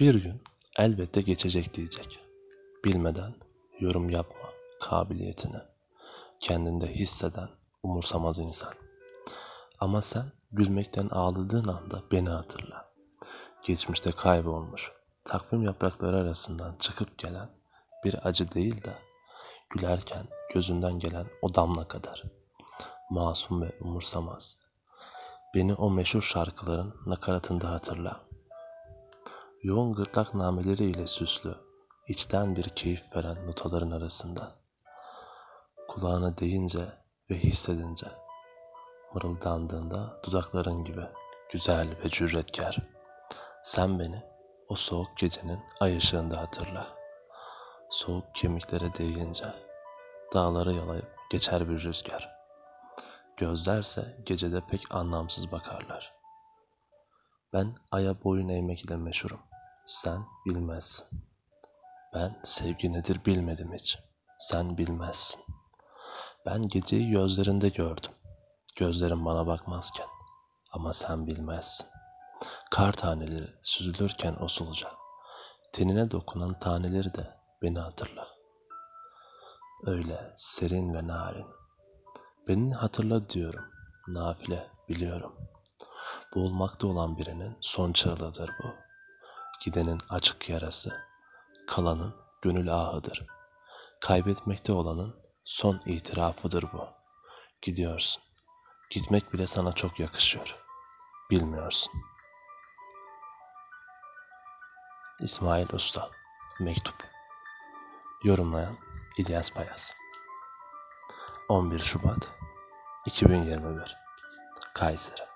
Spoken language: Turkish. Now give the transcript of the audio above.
Bir gün elbette geçecek diyecek. Bilmeden yorum yapma kabiliyetini. Kendinde hisseden umursamaz insan. Ama sen gülmekten ağladığın anda beni hatırla. Geçmişte kaybolmuş, takvim yaprakları arasından çıkıp gelen bir acı değil de gülerken gözünden gelen o damla kadar. Masum ve umursamaz. Beni o meşhur şarkıların nakaratında hatırla. Yoğun gırtlak nameleriyle süslü, içten bir keyif veren notaların arasında. Kulağına değince ve hissedince, mırıldandığında dudakların gibi güzel ve cüretkar. Sen beni o soğuk gecenin ay ışığında hatırla. Soğuk kemiklere değince, dağları yalayıp geçer bir rüzgar. Gözlerse gecede pek anlamsız bakarlar. Ben aya boyun eğmek ile meşhurum. Sen bilmezsin. Ben sevgi nedir bilmedim hiç. Sen bilmezsin. Ben geceyi gözlerinde gördüm. Gözlerim bana bakmazken. Ama sen bilmezsin. Kar taneleri süzülürken o soluca. Tenine dokunan taneleri de beni hatırla. Öyle serin ve narin. Beni hatırla diyorum. Nafile biliyorum. Boğulmakta olan birinin son çığlığıdır bu. Gidenin açık yarası, kalanın gönül ahıdır. Kaybetmekte olanın son itirafıdır bu. Gidiyorsun. Gitmek bile sana çok yakışıyor. Bilmiyorsun. İsmail Usta Mektup Yorumlayan İlyas Payas 11 Şubat 2021 Kayseri